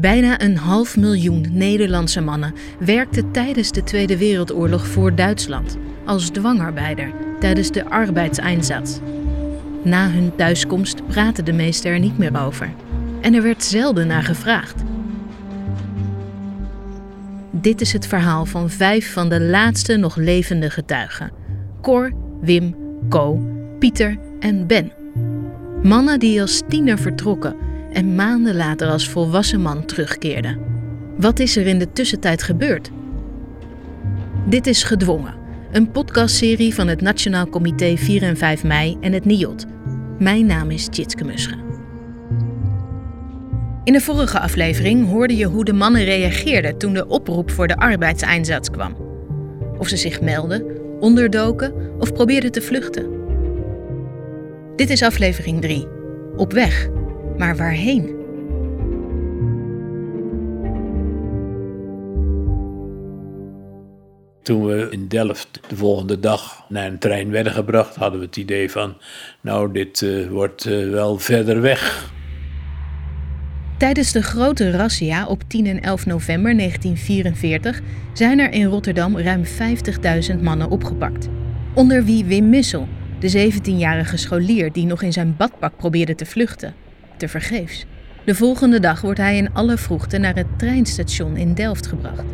Bijna een half miljoen Nederlandse mannen werkten tijdens de Tweede Wereldoorlog voor Duitsland als dwangarbeider tijdens de arbeidseinsatz. Na hun thuiskomst praten de meesten er niet meer over. En er werd zelden naar gevraagd. Dit is het verhaal van vijf van de laatste nog levende getuigen: Cor, Wim, Co, Pieter en Ben. Mannen die als tiener vertrokken en maanden later als volwassen man terugkeerden. Wat is er in de tussentijd gebeurd? Dit is Gedwongen, een podcastserie van het Nationaal Comité 4 en 5 mei en het NIOT. Mijn naam is Tjitske Musche. In de vorige aflevering hoorde je hoe de mannen reageerden toen de oproep voor de arbeidseinsatz kwam. Of ze zich melden, onderdoken of probeerden te vluchten. Dit is aflevering 3. Op weg. Maar waarheen? Toen we in Delft de volgende dag naar een trein werden gebracht, hadden we het idee van, nou, dit uh, wordt uh, wel verder weg. Tijdens de grote razzia op 10 en 11 november 1944 zijn er in Rotterdam ruim 50.000 mannen opgepakt. Onder wie Wim Missel, de 17-jarige scholier die nog in zijn badpak probeerde te vluchten. Te vergeefs. De volgende dag wordt hij in alle vroegte naar het treinstation in Delft gebracht.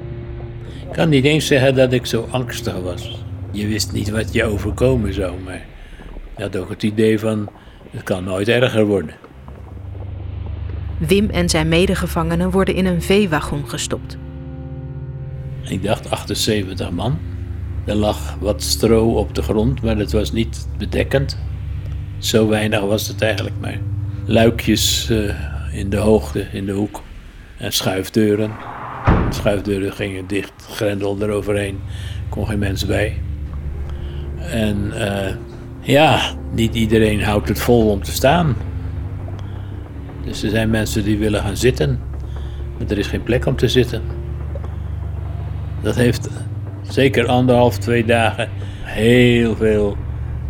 Ik kan niet eens zeggen dat ik zo angstig was. Je wist niet wat je overkomen zou, maar je had ook het idee van het kan nooit erger worden. Wim en zijn medegevangenen worden in een veewagon gestopt. Ik dacht 78 man. Er lag wat stro op de grond, maar het was niet bedekkend. Zo weinig was het eigenlijk maar. Luikjes uh, in de hoogte, in de hoek. En schuifdeuren. De schuifdeuren gingen dicht, grendel eroverheen. kon geen mens bij. En uh, ja, niet iedereen houdt het vol om te staan. Dus er zijn mensen die willen gaan zitten, maar er is geen plek om te zitten. Dat heeft zeker anderhalf, twee dagen heel veel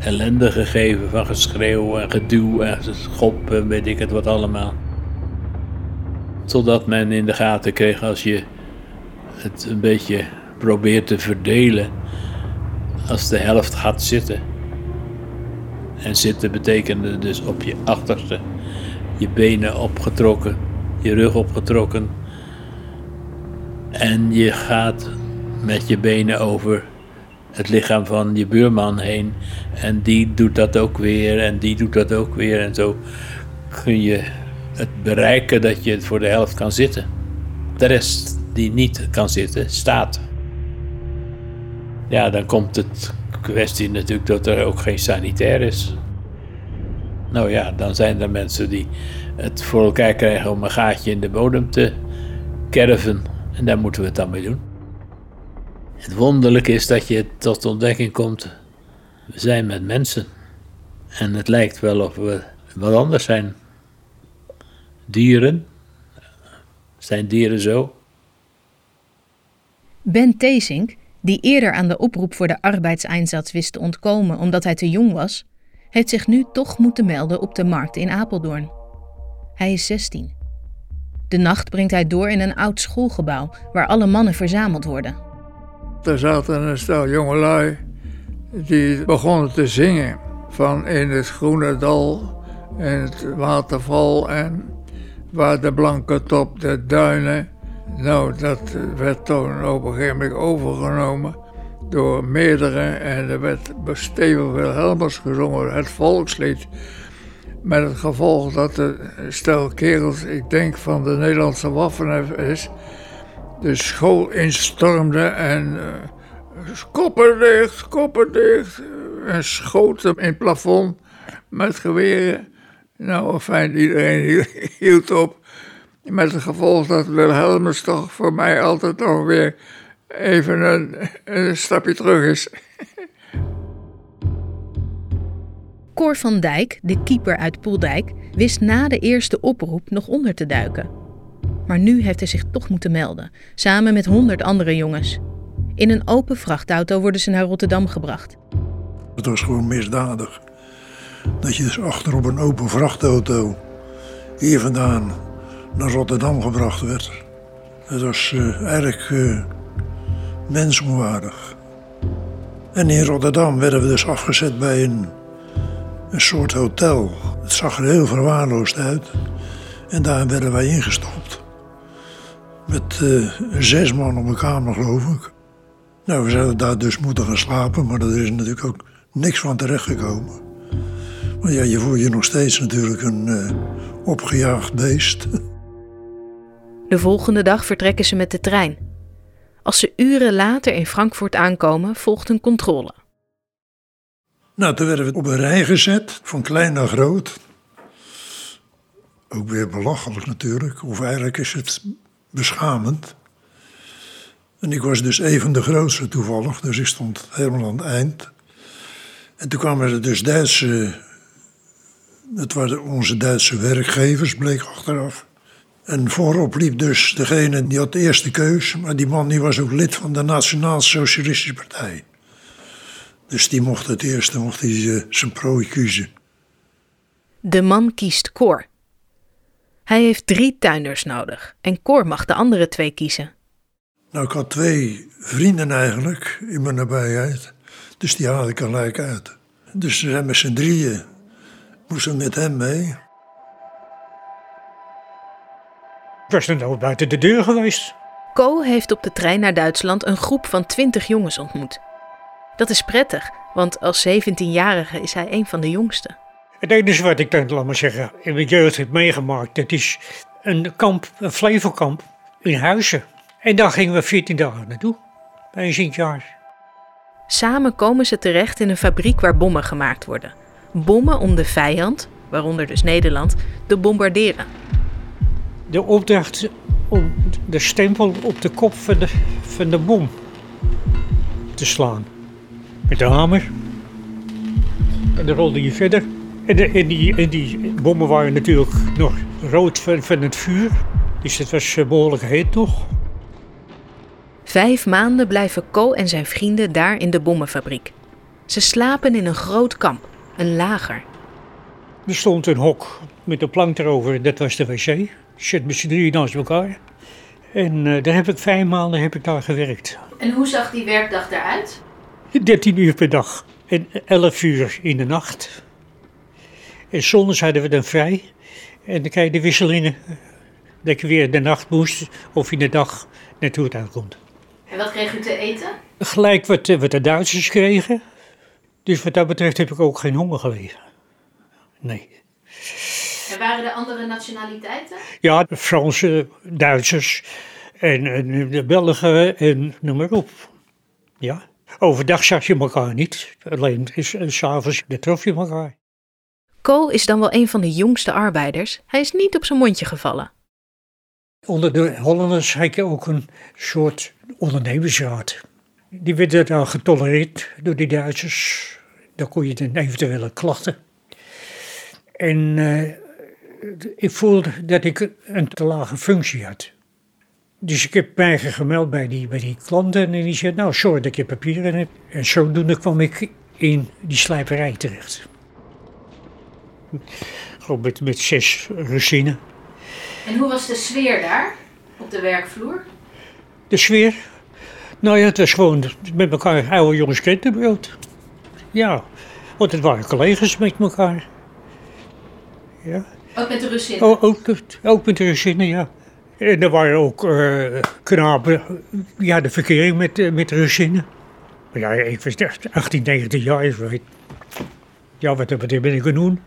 ellende gegeven van geschreeuw en geduw en schop en weet ik het wat allemaal. Totdat men in de gaten kreeg als je het een beetje probeert te verdelen, als de helft gaat zitten. En zitten betekende dus op je achterste je benen opgetrokken, je rug opgetrokken. En je gaat met je benen over het lichaam van je buurman heen. En die doet dat ook weer en die doet dat ook weer. En zo kun je het bereiken dat je het voor de helft kan zitten. De rest die niet kan zitten, staat. Ja, dan komt het kwestie natuurlijk dat er ook geen sanitair is. Nou ja, dan zijn er mensen die het voor elkaar krijgen om een gaatje in de bodem te kerven. En daar moeten we het dan mee doen. Het wonderlijke is dat je tot de ontdekking komt: we zijn met mensen. En het lijkt wel of we wat anders zijn. Dieren. Zijn dieren zo? Ben Teesink, die eerder aan de oproep voor de arbeidseinsatz wist te ontkomen omdat hij te jong was, heeft zich nu toch moeten melden op de markt in Apeldoorn. Hij is 16. De nacht brengt hij door in een oud schoolgebouw waar alle mannen verzameld worden. Er zaten een stel jongelui die begonnen te zingen van in het groene dal en het waterval en waar de blanke top de duinen. Nou, dat werd toen op een gegeven moment overgenomen door meerdere en er werd Steven Wilhelmers gezongen, het volkslied. Met het gevolg dat de stel kerels, ik denk van de Nederlandse Waffen is, de school instormde en uh, koppen dicht, koppen dicht. En schoten in het plafond met geweren. Nou, fijn, iedereen hield op. Met het gevolg dat Wilhelmus toch voor mij altijd nog weer even een, een stapje terug is. Cor van Dijk, de keeper uit Poeldijk, wist na de eerste oproep nog onder te duiken. Maar nu heeft hij zich toch moeten melden, samen met honderd andere jongens. In een open vrachtauto worden ze naar Rotterdam gebracht. Het was gewoon misdadig. Dat je dus achter op een open vrachtauto hier vandaan naar Rotterdam gebracht werd. Het was uh, erg uh, mensonwaardig. En in Rotterdam werden we dus afgezet bij een, een soort hotel. Het zag er heel verwaarloosd uit. En daar werden wij ingestopt. Met uh, zes man op een kamer, geloof ik. Nou, we zouden daar dus moeten gaan slapen, maar er is natuurlijk ook niks van terechtgekomen. Maar ja, je voelt je nog steeds natuurlijk een uh, opgejaagd beest. De volgende dag vertrekken ze met de trein. Als ze uren later in Frankfurt aankomen, volgt een controle. Nou, toen werden we op een rij gezet, van klein naar groot. Ook weer belachelijk natuurlijk, of eigenlijk is het beschamend. En ik was dus even de grootste toevallig, dus ik stond helemaal aan het eind. En toen kwamen er dus Duitse, dat waren onze Duitse werkgevers, bleek achteraf. En voorop liep dus degene die had de eerste keus, maar die man die was ook lid van de Nationaal Socialistische Partij. Dus die mocht het eerste, mocht hij uh, zijn prooi kiezen. De man kiest Cor. Hij heeft drie tuinders nodig en Cor mag de andere twee kiezen. Nou, ik had twee vrienden eigenlijk in mijn nabijheid, dus die haalde ik gelijk uit. Dus ze zijn met z'n drieën, moesten met hem mee. Ik was dan al buiten de deur geweest. Co heeft op de trein naar Duitsland een groep van twintig jongens ontmoet. Dat is prettig, want als 17-jarige is hij een van de jongsten. Het enige wat ik dan, laat maar zeggen, in mijn jeugd heb meegemaakt, dat is een kamp, een Flevokamp in Huizen. En daar gingen we 14 dagen naartoe, bij een Sint-Jaars. Samen komen ze terecht in een fabriek waar bommen gemaakt worden. Bommen om de vijand, waaronder dus Nederland, te bombarderen. De opdracht om de stempel op de kop van de, van de bom te slaan. Met de hamer. En dan rolde je verder. En, de, en, die, en die bommen waren natuurlijk nog rood van, van het vuur. Dus het was eh, behoorlijk heet nog. Vijf maanden blijven Co en zijn vrienden daar in de bommenfabriek. Ze slapen in een groot kamp, een lager. Er stond een hok met een plank erover, dat was de wc. Zit met z'n drieën naast elkaar. En uh, daar heb ik vijf maanden heb ik daar gewerkt. En hoe zag die werkdag eruit? 13 uur per dag en 11 uur in de nacht. En zondags hadden we dan vrij. En dan krijg je de wisselingen. Dat je weer de nacht moest of in de dag naartoe het uitkomt. En wat kreeg u te eten? Gelijk wat, wat de Duitsers kregen. Dus wat dat betreft heb ik ook geen honger gelegen. Nee. En waren er andere nationaliteiten? Ja, de Fransen, Duitsers en, en de Belgen en noem maar op. Ja. Overdag zag je elkaar niet. Alleen s'avonds trof je elkaar. Co is dan wel een van de jongste arbeiders. Hij is niet op zijn mondje gevallen. Onder de Hollanders had je ook een soort ondernemersraad. Die werden dan getolereerd door de Duitsers. Dan kon je dan eventuele klachten. En uh, ik voelde dat ik een te lage functie had. Dus ik heb mij gemeld bij die, bij die klanten en die zei, nou sorry dat je papieren hebt. En zodoende kwam ik in die slijperij terecht. Gewoon met, met zes Russinen. En hoe was de sfeer daar, op de werkvloer? De sfeer? Nou ja, het was gewoon met elkaar oude jongens krentenbrood. Ja, want het waren collega's met elkaar. Ja. Ook met de Russinnen? Oh, ook, ook met de Russinnen, ja. En er waren ook uh, knapen, ja, de verkering met, uh, met de Russinnen. Maar ja, ik was 18, 19 jaar. Ja, wat, wat ben ik genoemd?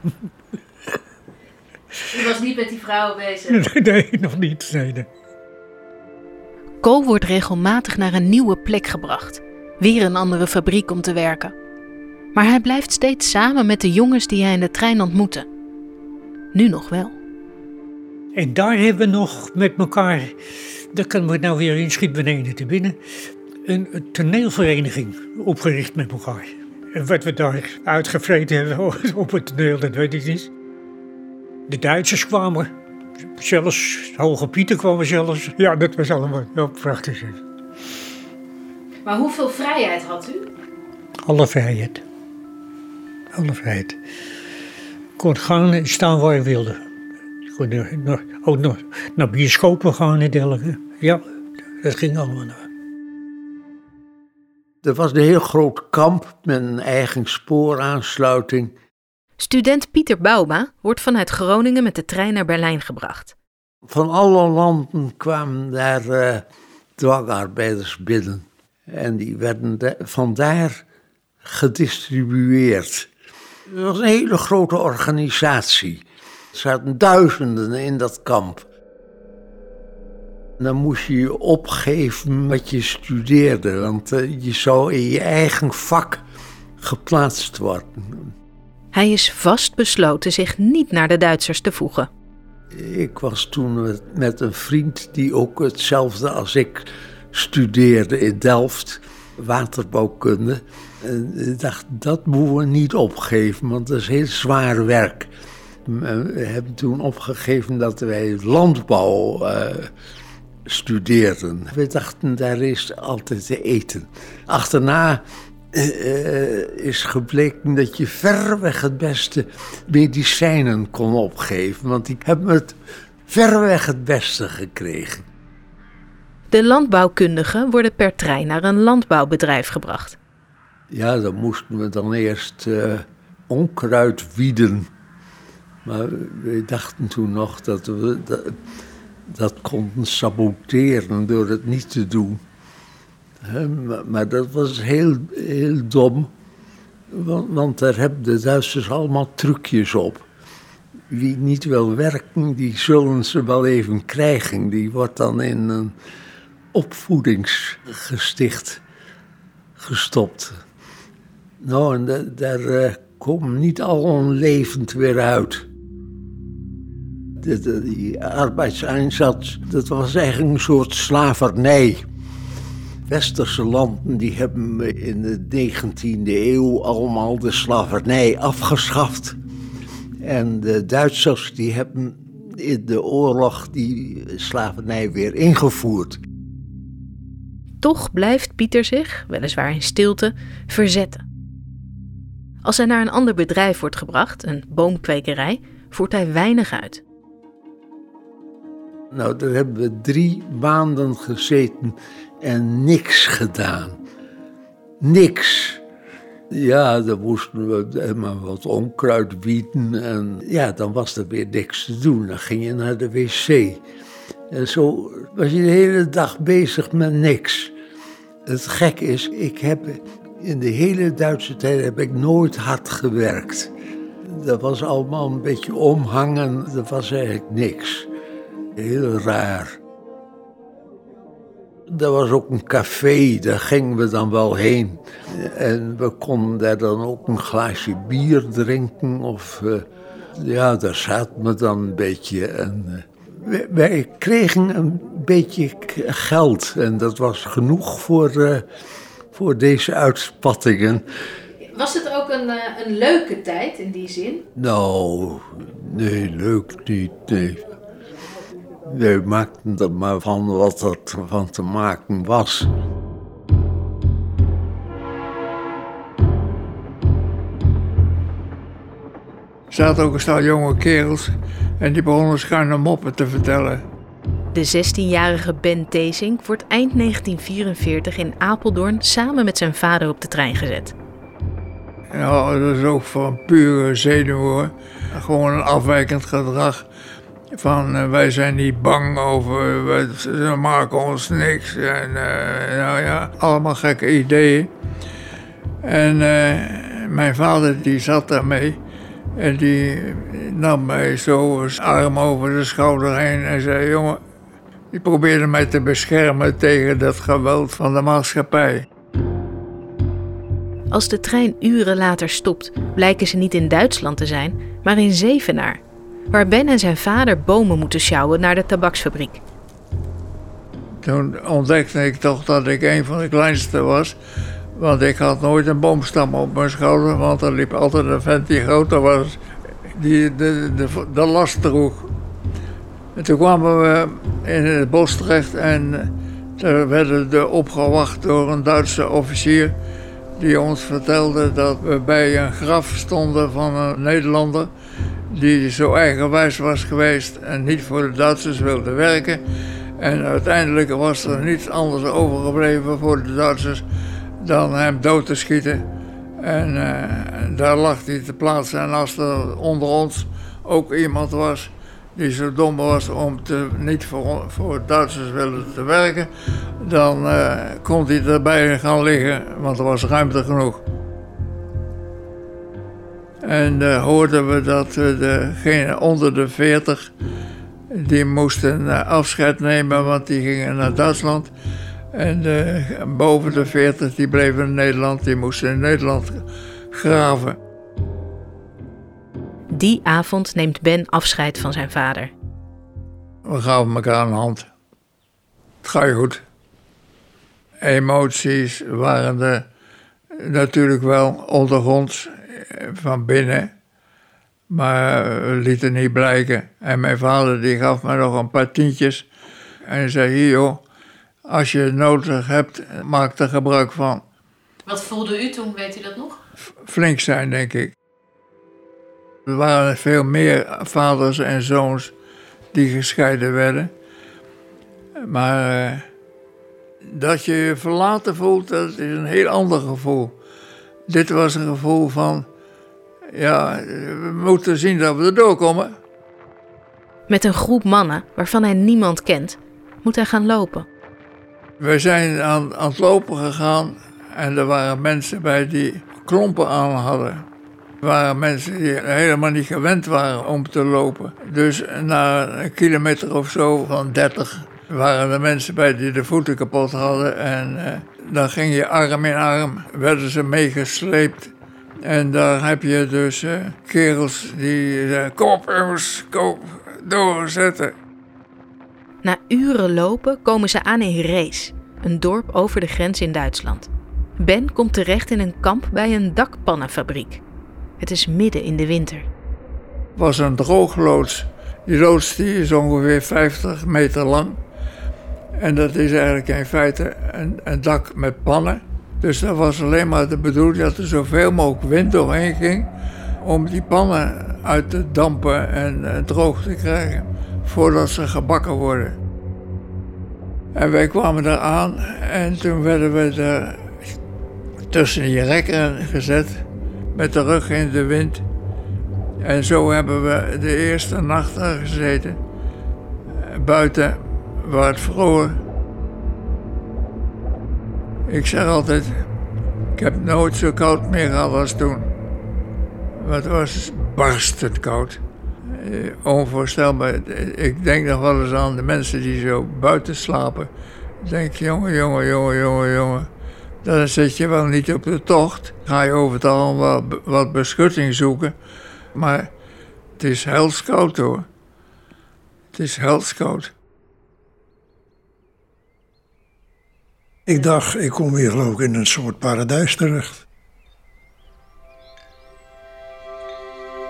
U was niet met die vrouwen bezig? nee, nog niet. Nee, nee. Co wordt regelmatig naar een nieuwe plek gebracht. Weer een andere fabriek om te werken. Maar hij blijft steeds samen met de jongens die hij in de trein ontmoette. Nu nog wel. En daar hebben we nog met elkaar, daar kan we nou weer in Schiet beneden te binnen, een toneelvereniging opgericht met elkaar. Wat we daar uitgevreten hebben op het toneel, dat weet ik niet. De Duitsers kwamen, zelfs Hoge Pieter kwamen zelfs. Ja, dat was allemaal heel prachtig. Maar hoeveel vrijheid had u? Alle vrijheid. Alle vrijheid. Kon gaan en staan waar ik wilde. Nog- ook nog naar bioscopen gaan en dergelijke. Ja, dat ging allemaal. Er was een heel groot kamp met een eigen spooraansluiting. Student Pieter Bauma wordt vanuit Groningen met de trein naar Berlijn gebracht. Van alle landen kwamen daar eh, dwangarbeiders binnen. En die werden da- vandaar gedistribueerd. Het was een hele grote organisatie. Er zaten duizenden in dat kamp. Dan moest je je opgeven wat je studeerde, want eh, je zou in je eigen vak geplaatst worden. Hij is vastbesloten zich niet naar de Duitsers te voegen. Ik was toen met, een vriend die ook hetzelfde als ik studeerde in Delft, waterbouwkunde. En ik dacht, dat moeten we niet opgeven, want dat is heel zwaar werk. We hebben toen opgegeven dat wij landbouw eh, studeerden. We dachten, daar is altijd te eten. Achterna eh, is gebleken dat je verreweg het beste medicijnen kon opgeven. Want ik heb het verreweg het beste gekregen. De landbouwkundigen worden per trein naar een landbouwbedrijf gebracht. Ja, dan moesten we dan eerst eh, onkruid wieden. Maar we dachten toen nog dat we dat, dat konden saboteren door het niet te doen. Maar, dat was heel, heel dom, want, daar hebben de Duitsers allemaal trucjes op. Wie niet wil werken, die zullen ze wel even krijgen. Die wordt dan in een opvoedingsgesticht gestopt. Nou, en da- daar eh, komen niet al levend weer uit. De, die arbeidseinsatz, dat was eigenlijk een soort slavernij. Westerse landen die hebben in de 19e eeuw allemaal de slavernij afgeschaft. En de Duitsers die hebben in de oorlog die slavernij weer ingevoerd. Toch blijft Pieter zich, weliswaar in stilte, verzetten. Als hij naar een ander bedrijf wordt gebracht, een boomkwekerij, voert hij weinig uit. Nou, daar hebben we drie maanden gezeten en niks gedaan. Niks. Ja, dan moesten we maar wat onkruid bieden en ja, dan was er weer niks te doen. Dan ging je naar de wc. En zo was je de hele dag bezig met niks. Het gek is, ik heb in de hele Duitse tijd heb ik nooit hard gewerkt. Dat was allemaal een beetje omhangen, dat was eigenlijk niks. Heel raar. Er was ook een café, daar gingen we dan wel heen. En we konden daar dan ook een glaasje bier drinken. Of eh, ja, daar zaten we dan een beetje. En, eh, wij, wij kregen een beetje geld. En dat was genoeg voor, eh, voor deze uitspattingen. Was het ook een, een leuke tijd in die zin? Nou, nee, leuk niet, nee. We maakten er maar van wat er van te maken was. Er zaten ook een stel jonge kerels en die begonnen schuine moppen te vertellen. De 16-jarige Ben Teesink wordt eind 1944 in Apeldoorn samen met zijn vader op de trein gezet. Ja, dat is ook van pure zenuwen. Gewoon een afwijkend gedrag. Van eh, wij zijn niet bang over, we, ze maken ons niks. En eh, nou ja, allemaal gekke ideeën. En eh, mijn vader die zat daarmee. En die nam mij zo arm over de schouder heen en zei: Jongen, die probeerde mij te beschermen tegen dat geweld van de maatschappij. Als de trein uren later stopt, blijken ze niet in Duitsland te zijn, maar in Zevenaar, waar Ben en zijn vader bomen moeten sjouwen naar de tabaksfabriek. Toen ontdekte ik toch dat ik een van de kleinste was. Want ik had nooit een boomstam op mijn schouder, want er liep altijd een vent die groter was, die de, de, de last droeg. En toen kwamen we in het bos terecht en daar werden we opgewacht door een Duitse officier die ons vertelde dat we bij een graf stonden van een Nederlander die zo eigenwijs was geweest en niet voor de Duitsers wilde werken. En uiteindelijk was er niets anders overgebleven voor de Duitsers dan hem dood te schieten. En eh, daar lag hij te plaatsen. En als er onder ons ook iemand was die zo dom was om te, niet voor, voor Duitsers willen te werken, dan uh, kon hij erbij gaan liggen, want er was ruimte genoeg. En uh, hoorden we dat degene onder de 40, die moesten afscheid nemen, want die gingen naar Duitsland. En boven de 40, die bleven in Nederland, die moesten in Nederland graven. Die avond neemt Ben afscheid van zijn vader. We gaven elkaar een hand. Het gaat je goed. Emoties waren er natuurlijk wel ondergronds eh, van binnen. Maar we lieten niet blijken. En mijn vader die gaf me nog een paar tientjes. En zei, hier joh, als je het nodig hebt, maak er gebruik van. Wat voelde u toen, weet u dat nog? Flink zijn, denk ik. Er waren veel meer vaders en zoons die gescheiden werden. Maar uh, dat je je verlaten voelt, dat is een heel ander gevoel. Dit was een gevoel van, ja, we moeten zien dat we er doorkomen. Met een groep mannen waarvan hij niemand kent, moet hij gaan lopen. We zijn aan, aan het lopen gegaan en er waren mensen bij die klompen aan hadden. Er waren mensen die helemaal niet gewend waren om te lopen. Dus na een kilometer of zo van 30 waren er mensen bij die de voeten kapot hadden. En uh, dan ging je arm in arm, werden ze meegesleept. En daar heb je dus uh, kerels die zeiden, kom op jongens, kom, doorzetten. Na uren lopen komen ze aan in Rees, een dorp over de grens in Duitsland. Ben komt terecht in een kamp bij een dakpannenfabriek. Het is midden in de winter. Het was een droogloods. Die loods die is ongeveer 50 meter lang. En dat is eigenlijk in feite een, een dak met pannen. Dus dat was alleen maar de bedoeling dat er zoveel mogelijk wind doorheen ging. om die pannen uit te dampen en uh, droog te krijgen. voordat ze gebakken worden. En wij kwamen daar aan en toen werden we er tussen die rekken gezet met de rug in de wind. En zo hebben we de eerste nacht daar gezeten. Buiten waar het vroor. Ik zeg altijd, ik heb nooit zo koud meer gehad als toen. het was barstend koud. Eh, onvoorstelbaar. Ik denk nog wel eens aan de mensen die zo buiten slapen. Ik denk, jongen, jongen, jongen, jongen, jongen. Dan zit je wel niet op de tocht. Ga je over het al wat, wat beschutting zoeken. Maar het is helskoud hoor. Het is helskoud. Ik dacht, ik kom hier geloof ik in een soort paradijs terecht.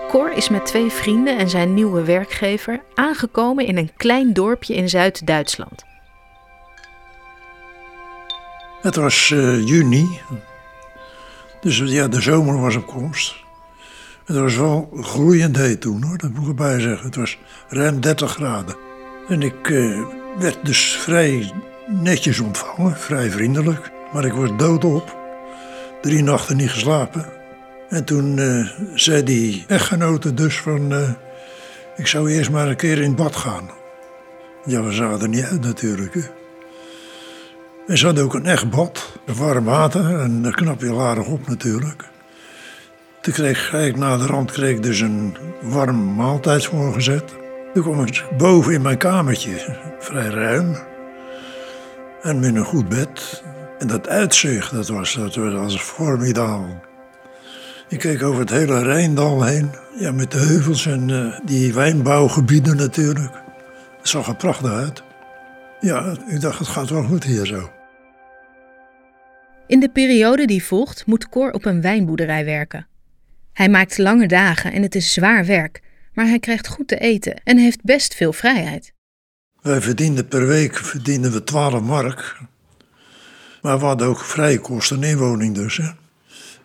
Cor is met twee vrienden en zijn nieuwe werkgever aangekomen in een klein dorpje in Zuid-Duitsland. Het was uh, juni, dus ja, de zomer was op komst. Het was wel gloeiend heet toen hoor, dat moet ik erbij zeggen. Het was ruim 30 graden. En ik uh, werd dus vrij netjes ontvangen, vrij vriendelijk. Maar ik was doodop. Drie nachten niet geslapen. En toen uh, zei die echtgenote dus van... Uh, ik zou eerst maar een keer in bad gaan. Ja, we zaten er niet uit natuurlijk. Hè. En ook een echt bad, warm water en daar knap je aardig op natuurlijk. Toen kreeg ik na de rand kreeg dus een warm maaltijd voorgezet. Toen kwam ik boven in mijn kamertje, vrij ruim. En met een goed bed. En dat uitzicht, dat was, dat was formidabel. Ik keek over het hele Rijndal heen. Ja, met de heuvels en uh, die wijnbouwgebieden natuurlijk. Het zag er prachtig uit. Ja, ik dacht, het gaat wel goed hier zo. In de periode die volgt moet Cor op een wijnboerderij werken. Hij maakt lange dagen en het is zwaar werk, maar hij krijgt goed te eten en heeft best veel vrijheid. Wij verdienden per week verdienden we 12 mark. Maar we hadden ook vrije kosten inwoning dus. Hè.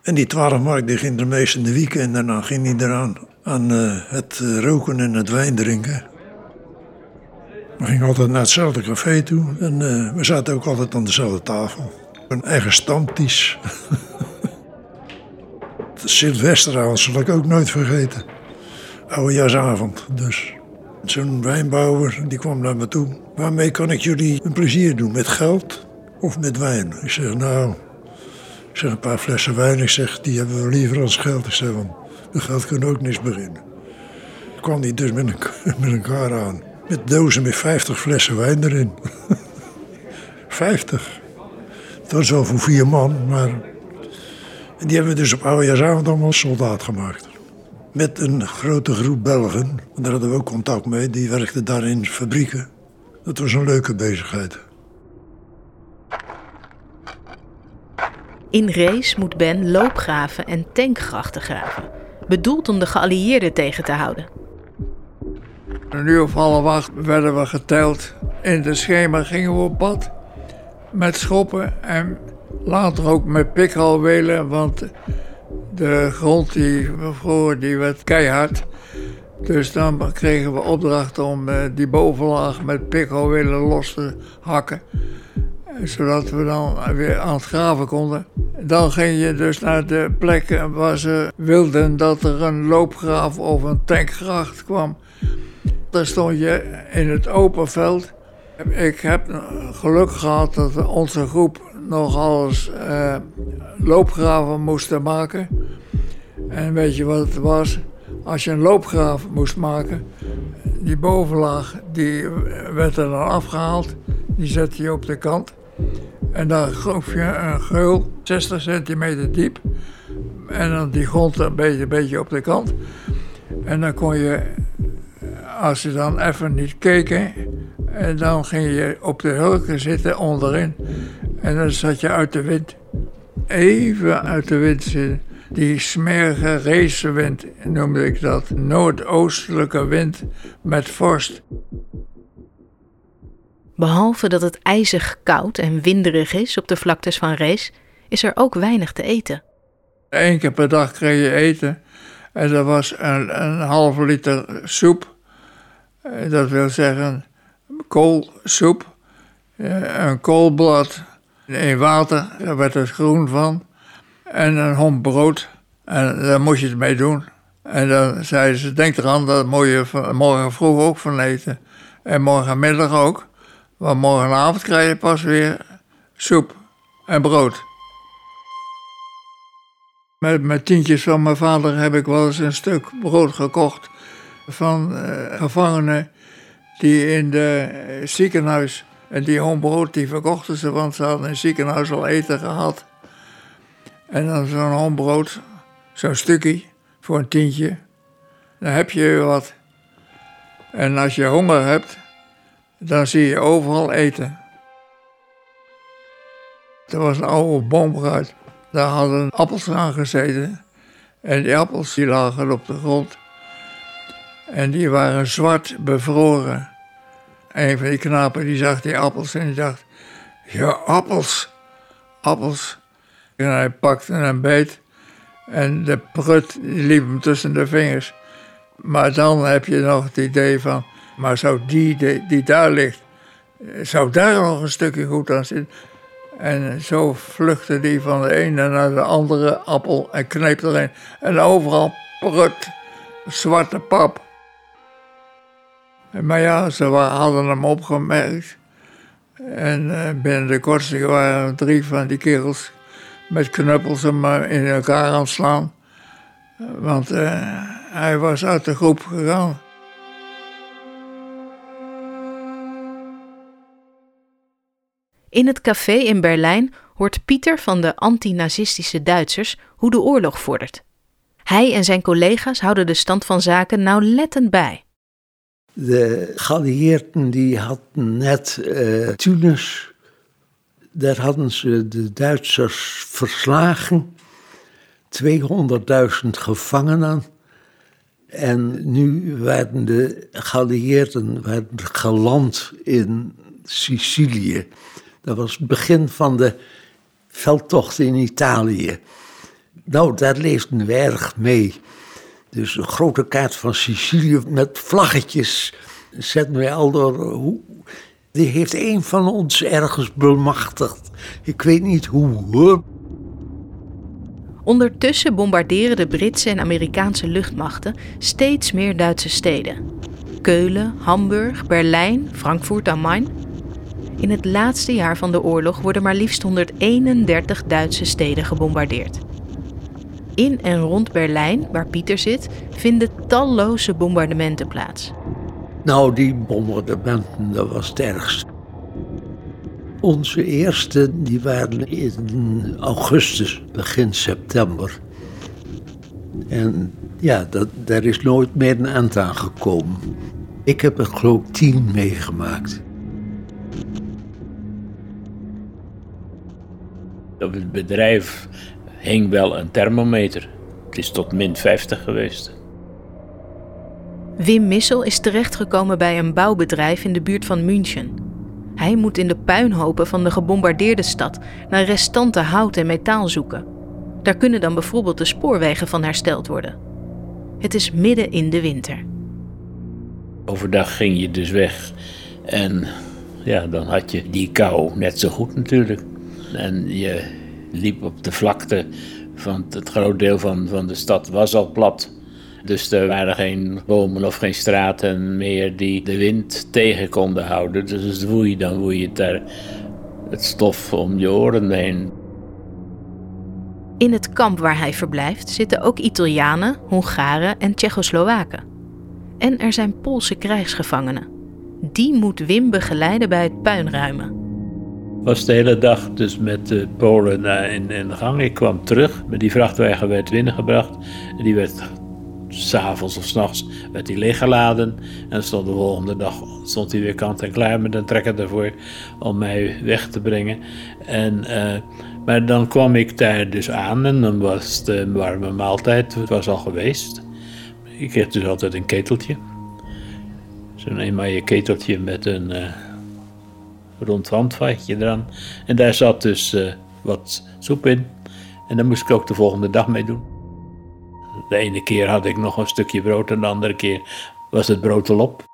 En die 12 mark die ging er meest in de week en daarna ging hij eraan aan uh, het roken en het wijn drinken. We gingen altijd naar hetzelfde café toe en uh, we zaten ook altijd aan dezelfde tafel. Een eigen stamtisch. Sylvesteravond zal ik ook nooit vergeten. Oudejaarsavond dus. Zo'n wijnbouwer die kwam naar me toe. Waarmee kan ik jullie een plezier doen? Met geld of met wijn? Ik zeg, nou, ik zeg een paar flessen wijn. Ik zeg, die hebben we liever als geld. Ik zeg, want met geld kunnen ook niks beginnen. Ik kwam die dus met een, met een kar aan. Met dozen met 50 flessen wijn erin. 50. Dat was wel voor vier man, maar... En die hebben we dus op oudejaarsavond allemaal soldaat gemaakt. Met een grote groep Belgen, daar hadden we ook contact mee, die werkten daar in fabrieken. Dat was een leuke bezigheid. In Rees moet Ben loopgraven en tankgrachten graven, bedoeld om de geallieerden tegen te houden. Een uur of half acht werden we geteld. In de schemer gingen we op pad met schoppen en later ook met pikhalwelen, want de grond die vroeger die werd keihard. Dus dan kregen we opdracht om eh, die bovenlaag met pikhalwelen los te hakken. Zodat we dan weer aan het graven konden. Dan ging je dus naar de plekken waar ze wilden dat er een loopgraaf of een tankgracht kwam. Daar stond je in het open veld. Ik heb geluk gehad dat onze groep nog alles uh, loopgraven moesten maken. En weet je wat het was? Als je een loopgraaf moest maken, die bovenlaag die werd er dan afgehaald. Die zette je op de kant. En dan groef je een geul, 60 centimeter diep. En dan die grond een beetje, een beetje op de kant. En dan kon je, als je dan even niet keken, en dan ging je op de hulken zitten onderin. En dan zat je uit de wind. Even uit de wind zitten. Die smerige racewind noemde ik dat. Noordoostelijke wind met vorst. Behalve dat het ijzig koud en winderig is op de vlaktes van Rees, is er ook weinig te eten. Eén keer per dag kreeg je eten. En dat was een, een halve liter soep. Eh, dat wil zeggen koolsoep, eh, een koolblad in water, daar werd het groen van, en een homp brood. En daar moest je het mee doen. En dan zeiden ze, denk eraan, dat moet je morgen vroeg ook van eten. En morgenmiddag ook. Want morgenavond krijg je pas weer soep en brood. Met, met tientjes van mijn vader heb ik wel eens een stuk brood gekocht van uh, gevangenen die in het ziekenhuis, en die hombrood die verkochten ze, want ze hadden in het ziekenhuis al eten gehad. En dan zo'n hombrood, zo'n stukje, voor een tientje, dan heb je wat. En als je honger hebt, dan zie je overal eten. Er was een oude boomgaard, daar hadden appels aan gezeten. En die appels die lagen op de grond. En die waren zwart bevroren. Een van die knapen die zag die appels en die dacht: Ja, appels, appels. En hij pakte een beet en de prut liep hem tussen de vingers. Maar dan heb je nog het idee van: Maar zou die, die, daar ligt, zou daar nog een stukje goed aan zitten? En zo vluchtte die van de ene naar de andere appel en kneep erin. En overal prut, zwarte pap. Maar ja, ze hadden hem opgemerkt. En uh, binnen de kortste waren drie van die kerels met knuppels hem in elkaar aan slaan. Want uh, hij was uit de groep gegaan. In het café in Berlijn hoort Pieter van de antinazistische Duitsers hoe de oorlog vordert. Hij en zijn collega's houden de stand van zaken nauwlettend bij. De geallieerden die hadden net uh, Tunis, daar hadden ze de Duitsers verslagen. 200.000 gevangenen. En nu werden de geallieerden werden geland in Sicilië. Dat was het begin van de veldtocht in Italië. Nou, daar leefden we erg mee. Dus een grote kaart van Sicilië met vlaggetjes zetten wij al door. Die heeft een van ons ergens bemachtigd. Ik weet niet hoe. Ondertussen bombarderen de Britse en Amerikaanse luchtmachten steeds meer Duitse steden. Keulen, Hamburg, Berlijn, Frankfurt am Main. In het laatste jaar van de oorlog worden maar liefst 131 Duitse steden gebombardeerd. In en rond Berlijn, waar Pieter zit, vinden talloze bombardementen plaats. Nou, die bombardementen, dat was het ergste. Onze eerste, die waren in augustus, begin september. En ja, dat, daar is nooit meer een eind aan gekomen. Ik heb er geloof ik tien meegemaakt. Op het bedrijf hing wel een thermometer. Het is tot min 50 geweest. Wim Missel is terechtgekomen bij een bouwbedrijf in de buurt van München. Hij moet in de puinhopen van de gebombardeerde stad naar restanten hout en metaal zoeken. Daar kunnen dan bijvoorbeeld de spoorwegen van hersteld worden. Het is midden in de winter. Overdag ging je dus weg en ja, dan had je die kou net zo goed natuurlijk. En je liep op de vlakte, van het groot deel van, van de stad was al plat. Dus er waren geen bomen of geen straten meer die de wind tegen konden houden. Dus het woei, dan woei je daar het stof om je oren heen. In het kamp waar hij verblijft zitten ook Italianen, Hongaren en Tsjechoslowaken. En er zijn Poolse krijgsgevangenen. Die moet Wim begeleiden bij het puinruimen. Was de hele dag dus met de Polen eh, in, in de gang. Ik kwam terug, met die vrachtwagen werd binnengebracht. En die werd s'avonds of s'nachts werd hij leeggeladen. En stond de volgende dag stond hij weer kant en klaar met een trekker ervoor om mij weg te brengen. En, eh, maar dan kwam ik daar dus aan en dan was een warme maaltijd. Het was al geweest. Ik kreeg dus altijd een keteltje. Zo'n eenmalige keteltje met een uh, rond handvatje eraan. En daar zat dus uh, wat soep in. En daar moest ik ook de volgende dag mee doen. De ene keer had ik nog een stukje brood en de andere keer was het brood al op.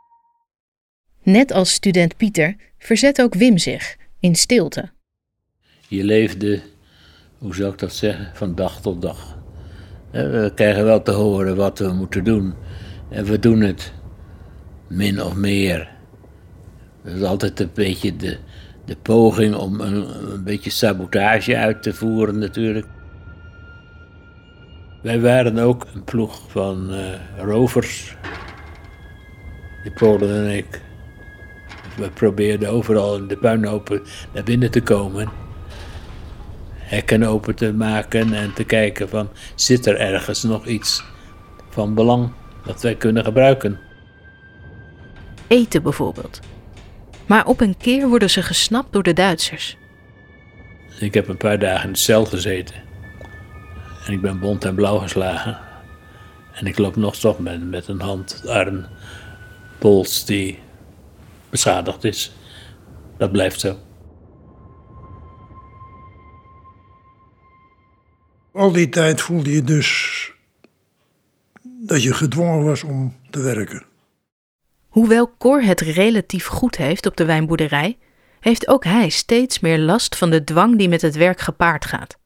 Net als student Pieter verzet ook Wim zich in stilte. Je leefde, hoe zou ik dat zeggen, van dag tot dag. We krijgen wel te horen wat we moeten doen. En we doen het min of meer. Dat is altijd een beetje de, de poging om een, beetje sabotage uit te voeren natuurlijk. Wij waren ook een ploeg van uh, rovers, die Polen en ik. We probeerden overal in de puinhopen naar binnen te komen. Hekken open te maken en te kijken van zit er ergens nog iets van belang dat wij kunnen gebruiken. Eten bijvoorbeeld. Maar op een keer worden ze gesnapt door de Duitsers. Ik heb een paar dagen in de cel gezeten. En ik ben bont en blauw geslagen. En ik loop nog toch met, met een hand, arm, pols die beschadigd is. Dat blijft zo. Al die tijd voelde je dus dat je gedwongen was om te werken. Hoewel Cor het relatief goed heeft op de wijnboerderij, heeft ook hij steeds meer last van de dwang die met het werk gepaard gaat.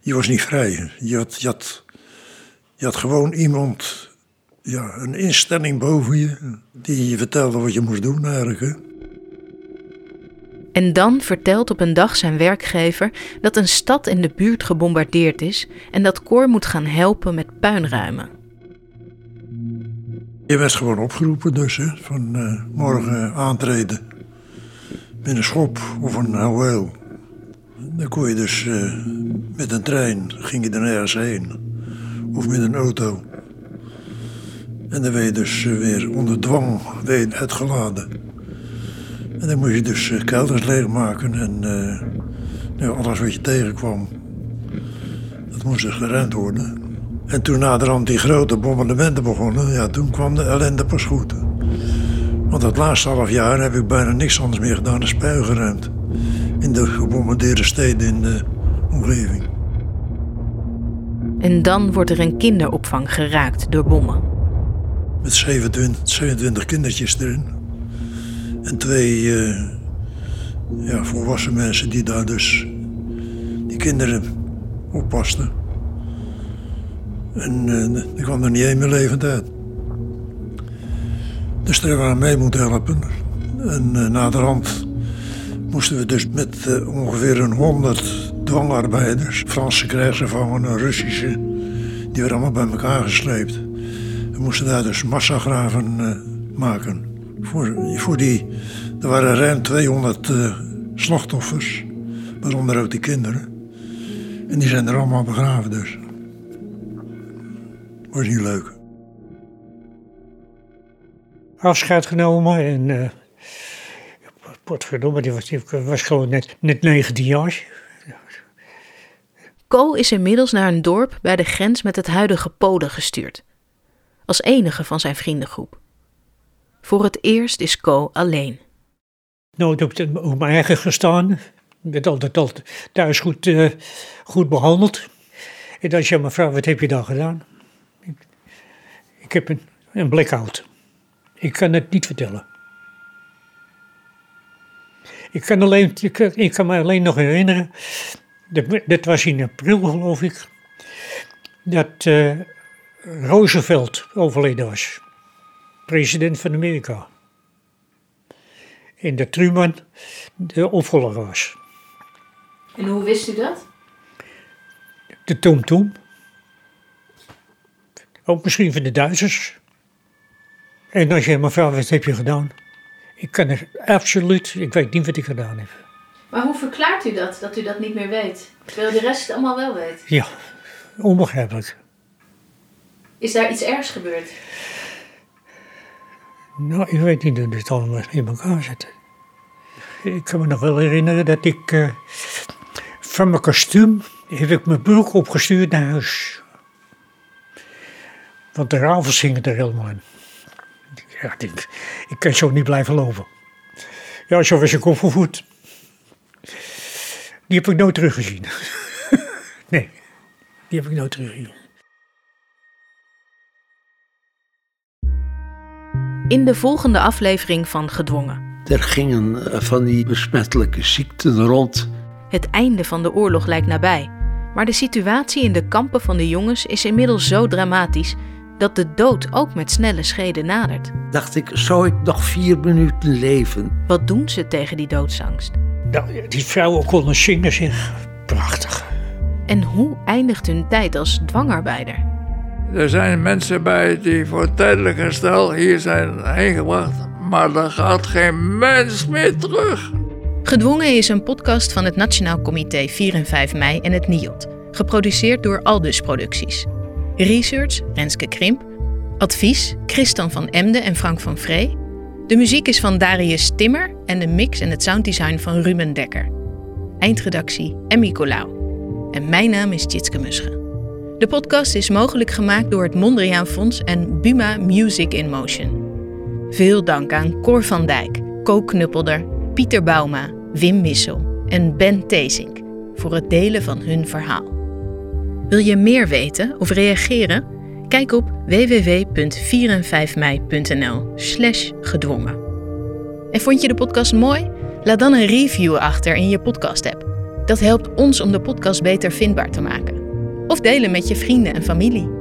Je was niet vrij. Je had, je had, je had gewoon iemand, ja, een instelling boven je, die je vertelde wat je moest doen eigenlijk. Hè? En dan vertelt op een dag zijn werkgever dat een stad in de buurt gebombardeerd is en dat Cor moet gaan helpen met puinruimen. Je werd gewoon opgeroepen dus, hè, van uh, morgen aantreden. Met een schop of een houweel. Dan kon je dus uh, met een trein, ging je er nergens heen. Of met een auto. En dan werd je dus uh, weer onder dwang weer uitgeladen. En dan moest je dus kelders leegmaken en nou, alles wat je tegenkwam, dat moest er gerend worden. En toen naderhand die grote bombardementen begonnen, ja, toen kwam de ellende pas goed. Want het laatste half jaar heb ik bijna niks anders meer gedaan dan spuien gerend. In de gebombardeerde steden in de omgeving. En dan wordt er een kinderopvang geraakt door bommen. Met 27, 27 kindertjes erin. En twee eh, ja, volwassen mensen die daar dus die kinderen oppasten. En uh, die kwam er niet één meer levend uit. Dus daar hebben we aan mee moeten helpen. En uh, naderhand moesten we dus met uh, ongeveer een honderd dwangarbeiders, Franse krijgsgevangenen, Russische, die werden allemaal bij elkaar gesleept. We moesten daar dus massagraven maken. Voor, voor die, er waren ruim 200 uh, slachtoffers, waaronder ook die kinderen. En die zijn er allemaal begraven dus. Was niet leuk. Afscheid genomen en uh, potverdomme, die was, die was gewoon net, net 19 jaar. Co is inmiddels naar een dorp bij de grens met het huidige Polen gestuurd. Als enige van zijn vriendengroep. Voor het eerst is Co alleen. Nooit op, de, op mijn eigen gestaan. Ik werd altijd, altijd thuis goed, uh, goed behandeld. En dan zei mevrouw, wat heb je dan gedaan? Ik, heb een, een blackout. Ik kan het niet vertellen. Ik kan, alleen, ik, ik kan me alleen nog herinneren, dat, dat was in april geloof ik, dat uh, Roosevelt overleden was. President van Amerika. En dat Truman de opvolger was. En hoe wist u dat? De Tom Tom. Ook misschien van de Duitsers. En als je mevrouw, wat heb je gedaan? Ik kan er absoluut, ik weet niet wat ik gedaan heb. Maar hoe verklaart u dat, dat u dat niet meer weet? Terwijl de rest het allemaal wel weet. Ja, onbegrijpelijk. Is daar iets ergs gebeurd? Nou, ik weet niet hoe dit allemaal in elkaar zit. Ik kan me nog wel herinneren dat ik uh, van mijn kostuum heb ik mijn broek opgestuurd naar huis. Want de rafels hingen er helemaal in. Ja, ik, ik kan zo niet blijven lopen. Ja, zo was ik opgevoed. Die heb ik nooit teruggezien. nee, die heb ik nooit teruggezien. In de volgende aflevering van Gedwongen. Er gingen van die besmettelijke ziekten rond. Het einde van de oorlog lijkt nabij. Maar de situatie in de kampen van de jongens is inmiddels zo dramatisch dat de dood ook met snelle schreden nadert. Dacht ik, zou ik nog vier minuten leven? Wat doen ze tegen die doodsangst? Nou, die vrouwen konden zingen zich. Prachtig. En hoe eindigt hun tijd als dwangarbeider? Er zijn mensen bij die voor tijdelijk herstel hier zijn heen gebracht, maar er gaat geen mens meer terug. Gedwongen is een podcast van het Nationaal Comité 4 en 5 mei en het NIOD, geproduceerd door Aldus Producties. Research Renske Krimp. Advies Christian van Emden en Frank van Vree. De muziek is van Darius Timmer en de mix en het sounddesign van Ruben Dekker. Eindredactie Emmy Colau. En mijn naam is Tjitske Musche. De podcast is mogelijk gemaakt door het Mondriaan Fonds en Buma Music in Motion. Veel dank aan Cor van Dijk, Co Knuppelder, Pieter Bauma, Wim Missel en Ben Tezink voor het delen van hun verhaal. Wil je meer weten of reageren? Kijk op www.4en5mei.nl slash gedwongen. En vond je de podcast mooi? Laat dan een review achter in je podcast-app. Dat helpt ons om de podcast beter vindbaar te maken. Of delen met je vrienden en familie.